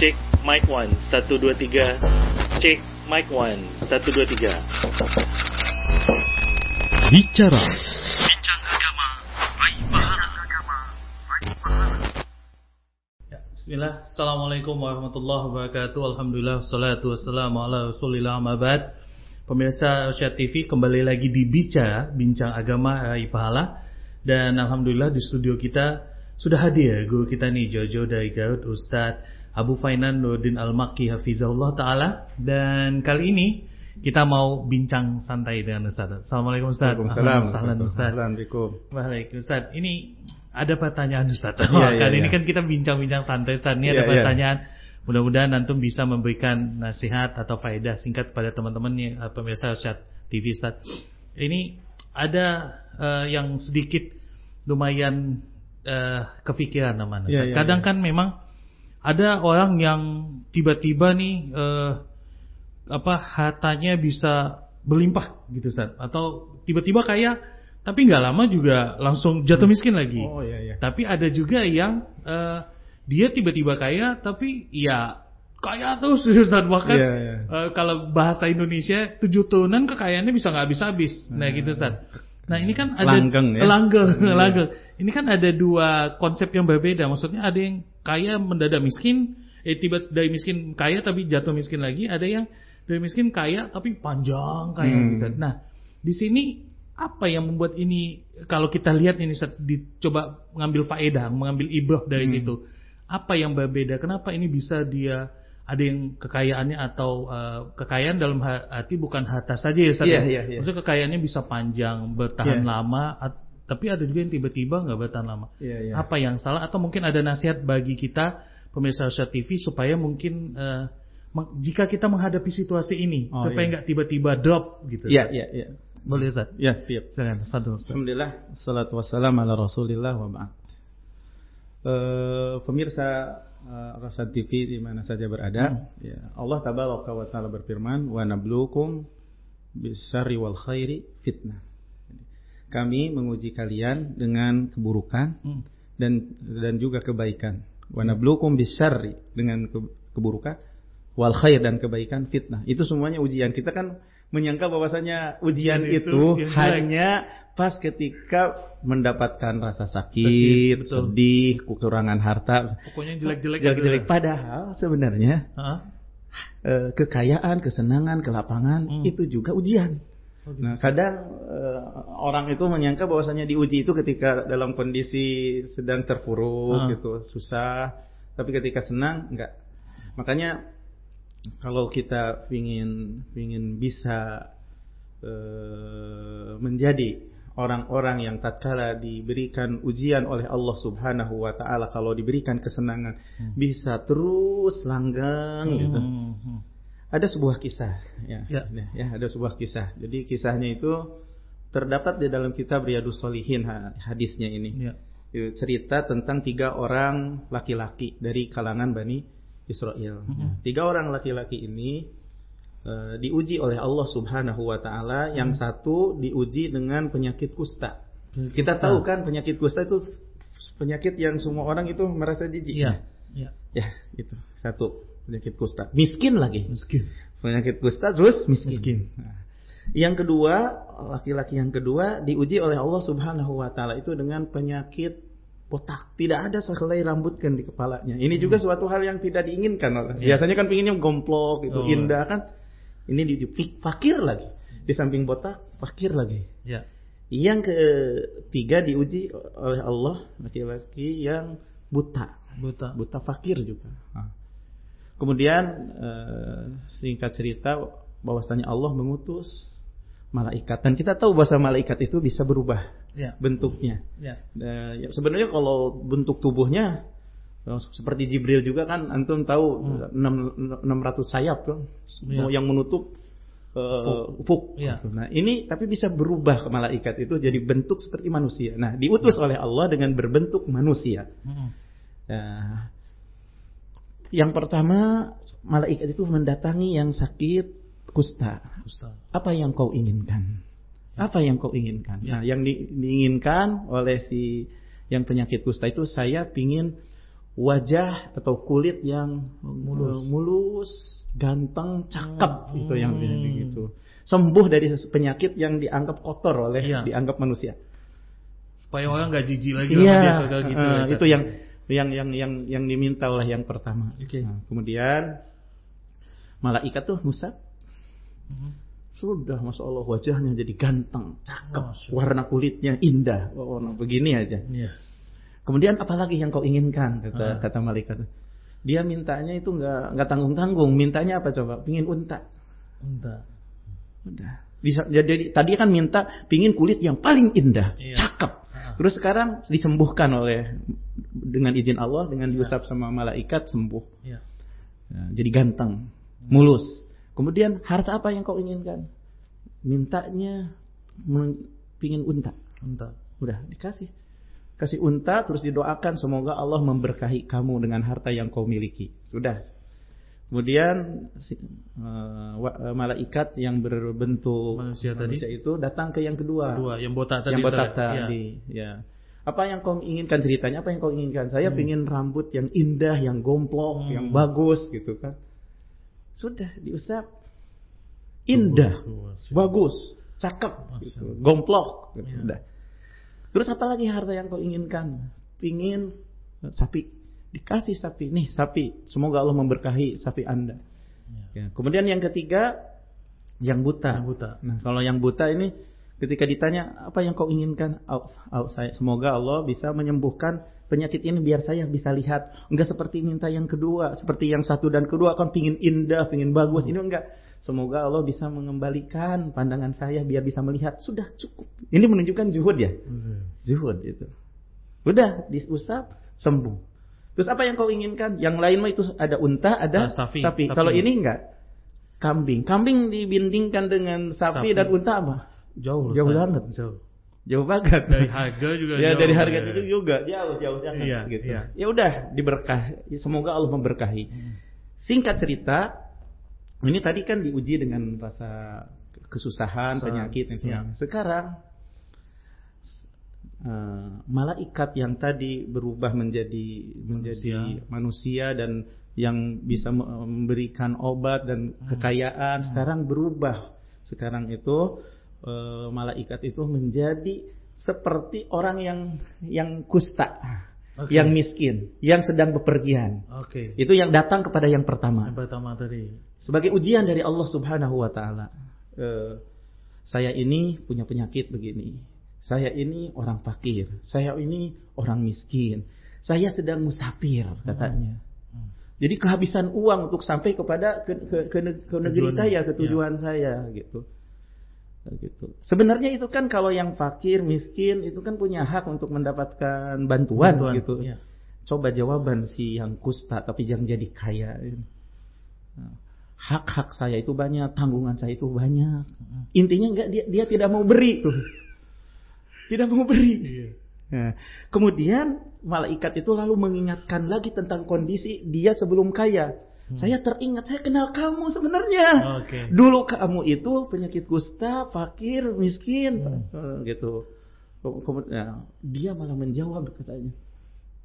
Cek mic 1 1 2 3. Cek mic 1 1 2 3. Bicara. Bincang agama, raih pahala. Ya, Bismillah, Assalamualaikum warahmatullahi wabarakatuh. Alhamdulillah, salatu wassalamu ala rasulillah amabad Pemirsa Syat TV kembali lagi di Bicara, Bincang Agama Raih Pahala. Dan Alhamdulillah di studio kita sudah hadir guru kita nih Jojo dari Garut Ustadz Abu Fainan Nurdin Al-Maki Hafizahullah Ta'ala Dan kali ini kita mau bincang santai dengan Ustadz Assalamualaikum Ustadz Waalaikumsalam. Assalamualaikum. Waalaikumsalam Ustaz. Ini ada pertanyaan Ustaz. Wah, iya, Kali ini iya. kan kita bincang-bincang santai Ustaz. Ini Iya, ada iya. pertanyaan. Mudah-mudahan antum bisa memberikan nasihat atau faedah singkat kepada teman-teman yang eh, pemirsa Ustaz TV Ustaz. Ini ada eh, yang sedikit lumayan eh, kepikiran namanya. Ustaz. iya, Kadang iya. kan memang ada orang yang tiba-tiba nih eh, apa hartanya bisa berlimpah gitu Ustaz atau tiba-tiba kaya tapi nggak lama juga langsung jatuh miskin lagi. Oh iya iya. Tapi ada juga yang eh, dia tiba-tiba kaya tapi ya kaya terus Ustaz bahkan Iya, iya. eh, kalau bahasa Indonesia tujuh turunan kekayaannya bisa nggak habis-habis. Nah gitu Ustaz. Nah ini kan ada Langgeng ya? langgeng, Iya. langgeng. Ini kan ada dua konsep yang berbeda. Maksudnya ada yang kaya mendadak miskin, eh tiba dari miskin kaya tapi jatuh miskin lagi. Ada yang dari miskin kaya tapi panjang kaya. Hmm. Ustaz. Nah di sini apa yang membuat ini kalau kita lihat ini Ustaz, dicoba mengambil faedah, mengambil ibrah dari Hmm. situ. Apa yang berbeda? Kenapa ini bisa dia ada yang kekayaannya atau eh, kekayaan dalam ha- arti bukan harta saja ya Ustaz? Iya, ya? iya, iya. Maksudnya kekayaannya bisa panjang, bertahan Iya. lama, tapi ada juga yang tiba-tiba nggak bertahan lama. Iya, iya. Apa yang salah? Atau mungkin ada nasihat bagi kita pemirsa Syat TV supaya mungkin meng- jika kita menghadapi situasi ini Oh, supaya iya. nggak tiba-tiba drop gitu. Iya iya iya. Boleh Ustaz? Ya, siap. Silakan, Fadul Ustaz. Alhamdulillah, salatu wassalam ala Rasulillah wa ba'd. Eh, pemirsa eh, Rasa TV di mana saja berada, ya, Allah tabaraka wa taala berfirman, "Wa nabluukum bisyarri wal khairi fitnah." Kami menguji kalian dengan keburukan Hmm. dan dan juga kebaikan. Wa nabluukum bisyarri dengan ke- keburukan wal khair dan kebaikan fitnah. Itu semuanya ujian. Kita kan menyangka bahwasanya ujian itu itu hanya pas ketika mendapatkan rasa Sakit, sakit, betul. sedih, kekurangan harta, Pokoknya jelek-jelek. jelek-jelek. gitu. Padahal sebenarnya Hah? eh, kekayaan, kesenangan, kelapangan Hmm. itu juga ujian. Oh, gitu. Nah, kadang eh, orang itu menyangka bahwasanya diuji itu ketika dalam kondisi sedang terpuruk Ah. gitu, susah. Tapi ketika senang enggak. Makanya kalau kita ingin ingin bisa eh, menjadi orang-orang yang tatkala diberikan ujian oleh Allah Subhanahu wa taala kalau diberikan kesenangan bisa terus langgeng gitu. Hmm, hmm. Ada sebuah kisah, ya, Ya. ya, ya, ada sebuah kisah. Jadi kisahnya itu terdapat di dalam kitab Riyadus Solihin ha- hadisnya ini. Ya. Cerita tentang tiga orang laki-laki dari kalangan Bani Israel. Mhm. Tiga orang laki-laki ini eh, diuji oleh Allah Subhanahu Wa Taala. Yang Mhm. satu diuji dengan penyakit kusta. Kita Kusta. tahu kan penyakit kusta itu penyakit yang semua orang itu merasa jijik. Iya. Iya. Ya, itu satu penyakit kusta. Miskin lagi Miskin. penyakit kusta terus miskin. Miskin. Nah, Yang kedua, laki-laki yang kedua diuji oleh Allah Subhanahu wa taala itu dengan penyakit botak. Tidak ada sehelai rambut kan di kepalanya. Ini juga suatu hal yang tidak diinginkan. Hmm. Iya. Biasanya kan pinginnya gomplok itu Oh. indah kan. Ini di, di- fakir lagi. Di samping botak, fakir lagi. Ya. Yang ketiga diuji oleh Allah laki-laki yang buta Buta. buta fakir juga. Kemudian eh, singkat cerita bahwasanya Allah mengutus malaikat dan kita tahu bahasa malaikat itu bisa berubah Ya. bentuknya. Ya. Eh, ya, sebenarnya kalau bentuk tubuhnya eh, seperti Jibril juga kan antum tahu enam 600 sayap kan Iya. yang menutup eh, ufuk. Iya. Nah, ini tapi bisa berubah ke malaikat itu jadi bentuk seperti manusia. Nah, diutus oleh Allah dengan berbentuk manusia. Hmm. Nah, yang pertama, malaikat itu mendatangi yang sakit kusta. Ustaz. Apa yang kau inginkan? Apa yang kau inginkan? Ya. Nah, yang di- diinginkan oleh si yang penyakit kusta itu saya pingin wajah atau kulit yang Mulus. eh, mulus, ganteng, cakep Hmm. itu yang begitu. Sembuh dari penyakit yang dianggap kotor oleh Iya. dianggap manusia. Supaya orang nggak jijik lagi sama Iya, dia gitu. ya, Ustaz. itu yang yang yang yang yang diminta oleh yang pertama. Oke. Nah, kemudian malaikat tuh musab Mhm. sudah masya Allah wajahnya jadi ganteng, cakep, Allah. warna kulitnya indah, oh, warna begini aja. Iya. Kemudian apalagi yang kau inginkan kata kata malaikat. Dia mintanya itu nggak nggak tanggung tanggung, mintanya apa coba? Pingin unta. Entah. Udah. Bisa jadi tadi kan minta pingin kulit yang paling indah, Iya. cakep. Ah. Terus sekarang disembuhkan oleh dengan izin Allah dengan Iya. diusap sama malaikat sembuh. Iya. Nah, jadi ganteng, mulus. Kemudian harta apa yang kau inginkan? Mintanya pingin unta. Entah. Udah dikasih. Kasih unta terus didoakan semoga Allah memberkahi kamu dengan harta yang kau miliki. Sudah. Kemudian eh, malaikat yang berbentuk Manusia tadi? itu datang ke yang kedua. Dua, yang botak tadi. yang botak. Iya. tadi. Ya. Apa yang kau inginkan ceritanya? Apa yang kau inginkan? Saya pingin rambut yang indah, yang gomplok, Hmm. yang bagus gitu kan. Sudah diusap. Indah, tuh, bagus, cakep, Masya gitu. gomplok. gitu. Udah. Terus apa lagi harta yang kau inginkan? Pingin sapi. Dikasih sapi. Nih sapi. Semoga Allah memberkahi sapi Anda. Iya. Ya. Kemudian yang ketiga, yang buta. Yang buta. Nah, kalau yang buta ini ketika ditanya apa yang kau inginkan, Au- au- saya semoga Allah bisa menyembuhkan penyakit ini biar saya bisa lihat. Enggak seperti minta yang kedua, seperti yang satu dan kedua kan pingin indah, pingin bagus. Ini enggak. Semoga Allah bisa mengembalikan pandangan saya biar bisa melihat. Sudah cukup. Ini menunjukkan zuhud ya. Zuhud itu. Udah diusap sembuh. Terus apa yang kau inginkan? Yang lain mah itu ada unta, ada sapi. sapi. Sapi. Kalau ini enggak. Kambing. Kambing dibandingkan dengan sapi, Sapi. dan unta apa? Jauh. Jauh banget. Jauh. Jauh banget. Dari harga juga ya jauh. dari harga Ya. itu juga jauh jauh jangan Iya, gitu. iya. Ya udah diberkah. Semoga Allah memberkahi. Hmm. Singkat cerita, ini tadi kan diuji dengan rasa kesusahan, Susah. penyakit dan Iya. sebagainya. Sekarang eh, malaikat yang tadi berubah menjadi menjadi manusia dan yang bisa me- memberikan obat dan Hmm. kekayaan sekarang berubah. Sekarang itu eh, malaikat itu menjadi seperti orang yang yang kusta, Oke. yang miskin, yang sedang bepergian. Oke. Itu yang datang kepada yang pertama Yang pertama tadi. sebagai ujian dari Allah Subhanahu wa taala. Eh, saya ini punya penyakit begini. Saya ini orang fakir. Saya ini orang miskin. Saya sedang musafir katanya. Hmm. Jadi kehabisan uang untuk sampai kepada ke, ke, ke, ne- ke negeri Tujuan- saya, ke tujuan saya gitu. Gitu. Sebenarnya itu kan kalau yang fakir, miskin itu kan punya hak untuk mendapatkan bantuan, Bantuan, gitu. iya. Coba jawaban si yang kusta tapi yang jadi kaya. Hak-hak saya itu banyak, tanggungan saya itu banyak. Intinya enggak dia dia tidak mau beri tuh. Tidak mau beri. Iya. Nah, kemudian malaikat itu lalu mengingatkan lagi tentang kondisi dia sebelum kaya. Saya teringat, saya kenal kamu sebenarnya. Oke. Dulu kamu itu penyakit kusta, fakir, miskin, Hmm. Eh, gitu. Kemudian ya, dia malah menjawab katanya,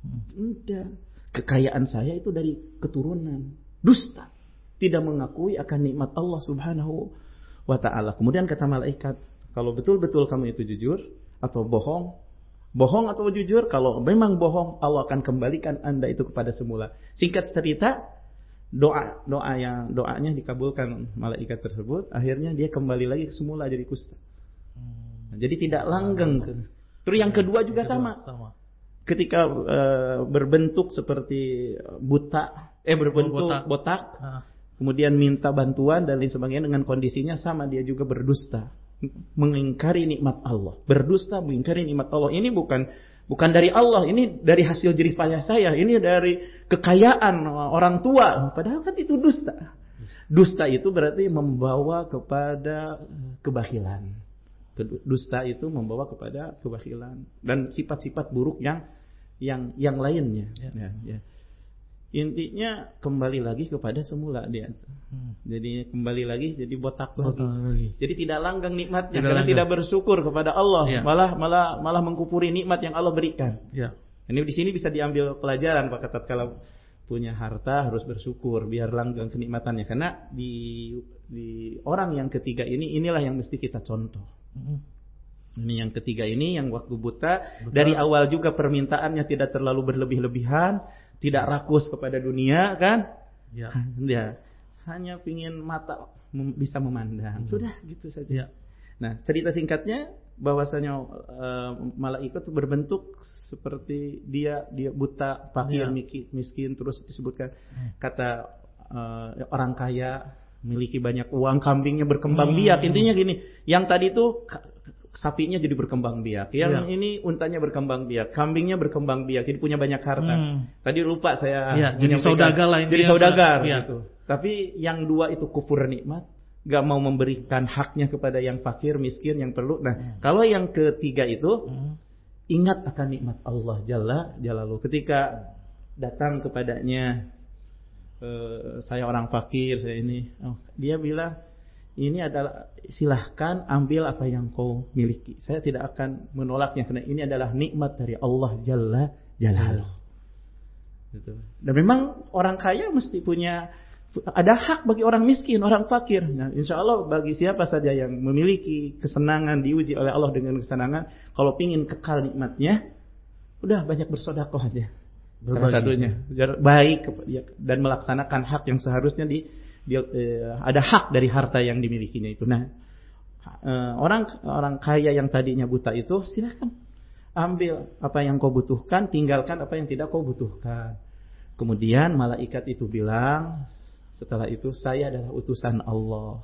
Hmm. enggak, kekayaan saya itu dari keturunan, dusta, tidak mengakui akan nikmat Allah Subhanahu wa taala. Kemudian kata malaikat, kalau betul-betul kamu itu jujur atau bohong, bohong atau jujur, kalau memang bohong, Allah akan kembalikan Anda itu kepada semula. Singkat cerita, doa doa yang doanya dikabulkan malaikat tersebut, akhirnya dia kembali lagi ke semula jadi kusta. Nah, jadi tidak langgeng. Terus yang kedua juga sama Sama. ketika eh, berbentuk seperti buta, eh berbentuk botak. botak. Ah. kemudian minta bantuan dan lain sebagainya dengan kondisinya sama dia juga berdusta, mengingkari nikmat Allah, berdusta mengingkari nikmat Allah. Ini bukan bukan dari Allah, ini dari hasil jerih payah saya, ini dari kekayaan orang tua, padahal kan itu dusta. Dusta itu berarti membawa kepada kebakilan. Dusta itu membawa kepada kebakilan dan sifat-sifat buruk yang yang yang lainnya. Ya. Ya, ya. Intinya kembali lagi kepada semula dia. Hmm. Jadi kembali lagi jadi botak Botak lagi. lagi. Jadi tidak langgang nikmatnya Tidak karena langgang. tidak bersyukur kepada Allah, Ya. malah malah malah mengkupuri nikmat yang Allah berikan. Ya. Ini di sini bisa diambil pelajaran Pak Ketat kalau punya harta harus bersyukur biar langgeng kenikmatannya karena di di orang yang ketiga ini inilah yang mesti kita contoh. Ini yang ketiga ini yang waktu buta Betul. dari awal juga permintaannya tidak terlalu berlebih-lebihan, tidak rakus kepada dunia kan? Ya. Dia hanya ingin mata bisa memandang. Hmm. Sudah gitu saja. Ya. Nah, cerita singkatnya bahwasanya uh, malaikat berbentuk seperti dia dia buta, fakir, ya. miskin terus disebutkan hmm. kata uh, orang kaya memiliki banyak uang, kambingnya berkembang hmm. biak. Intinya gini, yang tadi itu sapinya jadi berkembang biak, yang ya. ini untanya berkembang biak, kambingnya berkembang biak, jadi punya banyak harta. Hmm. Tadi lupa saya. Ya, jadi saudagar lah. Jadi saudagar ya. gitu. Tapi yang dua itu kufur nikmat gak mau memberikan haknya kepada yang fakir, miskin, yang perlu. Nah, hmm. kalau yang ketiga itu hmm. ingat akan nikmat Allah Jalla Jalalu. Ketika datang kepadanya uh, saya orang fakir, saya ini, oh, dia bilang ini adalah silahkan ambil apa yang kau miliki. Saya tidak akan menolaknya karena ini adalah nikmat dari Allah Jalla Jalalu. Gitu. Dan memang orang kaya mesti punya ada hak bagi orang miskin, orang fakir. Nah, insya Allah bagi siapa saja yang memiliki kesenangan diuji oleh Allah dengan kesenangan, kalau ingin kekal nikmatnya, udah banyak bersodakoh aja. Salah satunya baik ya, dan melaksanakan hak yang seharusnya di dia, eh, ada hak dari harta yang dimilikinya itu. Nah, eh, orang orang kaya yang tadinya buta itu silahkan ambil apa yang kau butuhkan, tinggalkan apa yang tidak kau butuhkan. Kemudian malaikat itu bilang, setelah itu saya adalah utusan Allah.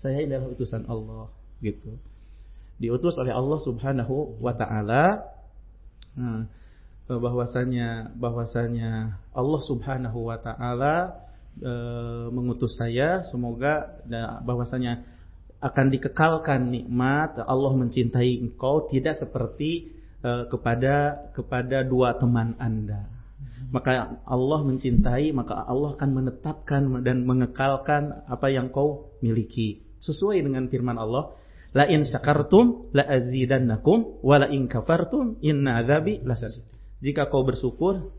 Saya adalah utusan Allah, gitu. Diutus oleh Allah Subhanahu wa taala. Nah, bahwasanya bahwasanya Allah Subhanahu wa taala e, mengutus saya semoga bahwasanya akan dikekalkan nikmat Allah mencintai engkau tidak seperti e, kepada kepada dua teman Anda maka Allah mencintai, maka Allah akan menetapkan dan mengekalkan apa yang kau miliki. Sesuai dengan firman Allah, la in syakartum la azidannakum wa la in kafartum inna adzabi lasadid. Jika kau bersyukur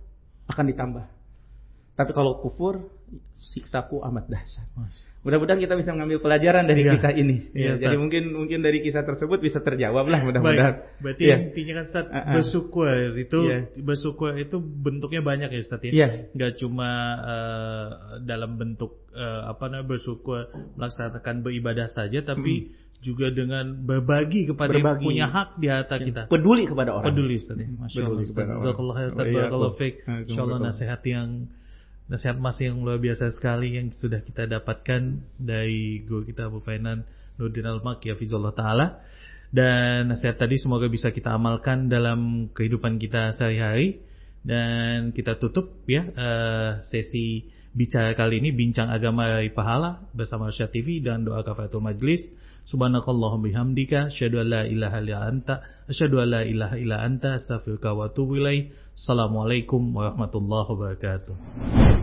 akan ditambah. Tapi kalau kufur siksaku amat dahsyat. Mudah-mudahan kita bisa mengambil pelajaran dari ya. kisah ini. Ya, ya, jadi mungkin mungkin dari kisah tersebut bisa terjawab lah mudah-mudahan. Berarti ya. intinya kan saat uh -uh. bersyukur itu ya. bersyukur itu bentuknya banyak ya Ustaz ya. ya. Gak cuma uh, dalam bentuk uh, apa namanya bersyukur melaksanakan beribadah saja tapi hmm. juga dengan berbagi kepada berbagi. yang punya hak di harta ya. kita. Peduli kepada orang. Peduli Ustaz ya. Masya Allah. Ustaz. Jazakallah ya Ustaz. Barakallahu fiik. Insyaallah nasihat yang nasihat mas yang luar biasa sekali yang sudah kita dapatkan dari guru kita Abu Fainan Nurdin Hafizullah Ta'ala. Dan nasihat tadi semoga bisa kita amalkan dalam kehidupan kita sehari-hari. Dan kita tutup ya uh, sesi bicara kali ini bincang agama dari pahala bersama Syah TV dan doa kafatul majlis. Subhanakallahumma bihamdika asyhadu an la ilaha illa anta asyhadu an la ilaha illa anta astaghfiruka wa atubu assalamualaikum warahmatullahi wabarakatuh